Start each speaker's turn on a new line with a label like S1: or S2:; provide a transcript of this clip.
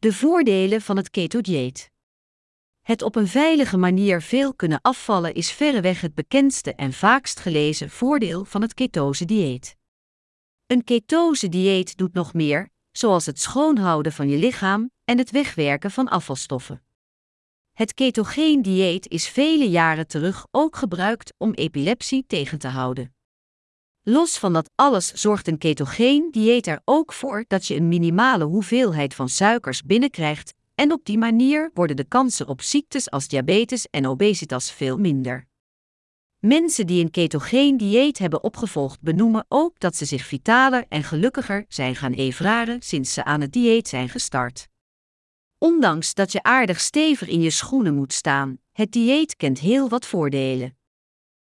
S1: De voordelen van het keto-dieet. Het op een veilige manier veel kunnen afvallen is verreweg het bekendste en vaakst gelezen voordeel van het ketose-dieet. Een ketose-dieet doet nog meer, zoals het schoonhouden van je lichaam en het wegwerken van afvalstoffen. Het ketogeen dieet is vele jaren terug ook gebruikt om epilepsie tegen te houden. Los van dat alles zorgt een ketogeen dieet er ook voor dat je een minimale hoeveelheid van suikers binnenkrijgt en op die manier worden de kansen op ziektes als diabetes en obesitas veel minder. Mensen die een ketogeen dieet hebben opgevolgd benoemen ook dat ze zich vitaler en gelukkiger zijn gaan evenaren sinds ze aan het dieet zijn gestart. Ondanks dat je aardig stevig in je schoenen moet staan, het dieet kent heel wat voordelen.